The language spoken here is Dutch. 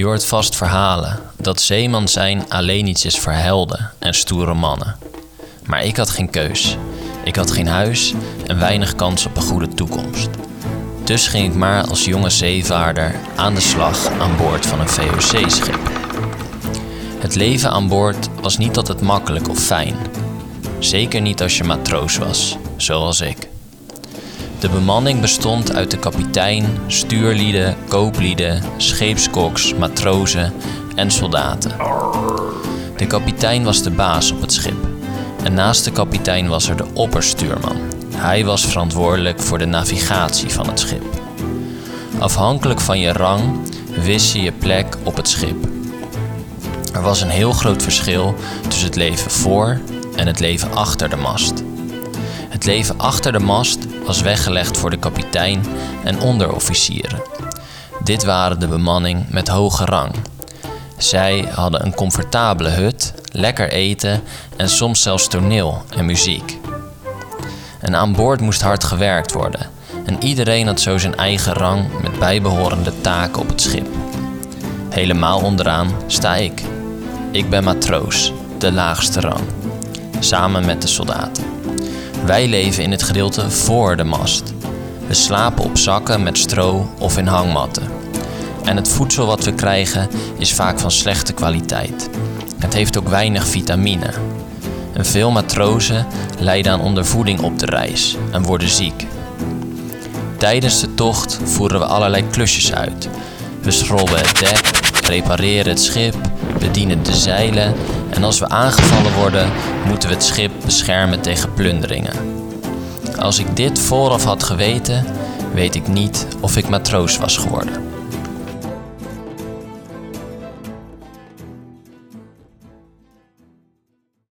Je hoort vast verhalen dat zeeman zijn alleen iets is voor helden en stoere mannen. Maar ik had geen keus. Ik had geen huis en weinig kans op een goede toekomst. Dus ging ik maar als jonge zeevaarder aan de slag aan boord van een VOC-schip. Het leven aan boord was niet altijd makkelijk of fijn. Zeker niet als je matroos was, zoals ik. De bemanning bestond uit de kapitein, stuurlieden, kooplieden, scheepskoks, matrozen en soldaten. De kapitein was de baas op het schip. En naast de kapitein was er de opperstuurman. Hij was verantwoordelijk voor de navigatie van het schip. Afhankelijk van je rang wist je je plek op het schip. Er was een heel groot verschil tussen het leven voor en het leven achter de mast. Het leven achter de mast was weggelegd voor de kapitein en onderofficieren. Dit waren de bemanning met hoge rang. Zij hadden een comfortabele hut, lekker eten en soms zelfs toneel en muziek. En aan boord moest hard gewerkt worden en iedereen had zo zijn eigen rang met bijbehorende taken op het schip. Helemaal onderaan sta ik. Ik ben matroos, de laagste rang, samen met de soldaten. Wij leven in het gedeelte voor de mast. We slapen op zakken met stro of in hangmatten. En het voedsel wat we krijgen is vaak van slechte kwaliteit. Het heeft ook weinig vitamine. En veel matrozen lijden aan ondervoeding op de reis en worden ziek. Tijdens de tocht voeren we allerlei klusjes uit. We schrobben het dek, repareren het schip, bedienen de zeilen en als we aangevallen worden, moeten we het schip beschermen tegen plunderingen. Als ik dit vooraf had geweten, weet ik niet of ik matroos was geworden.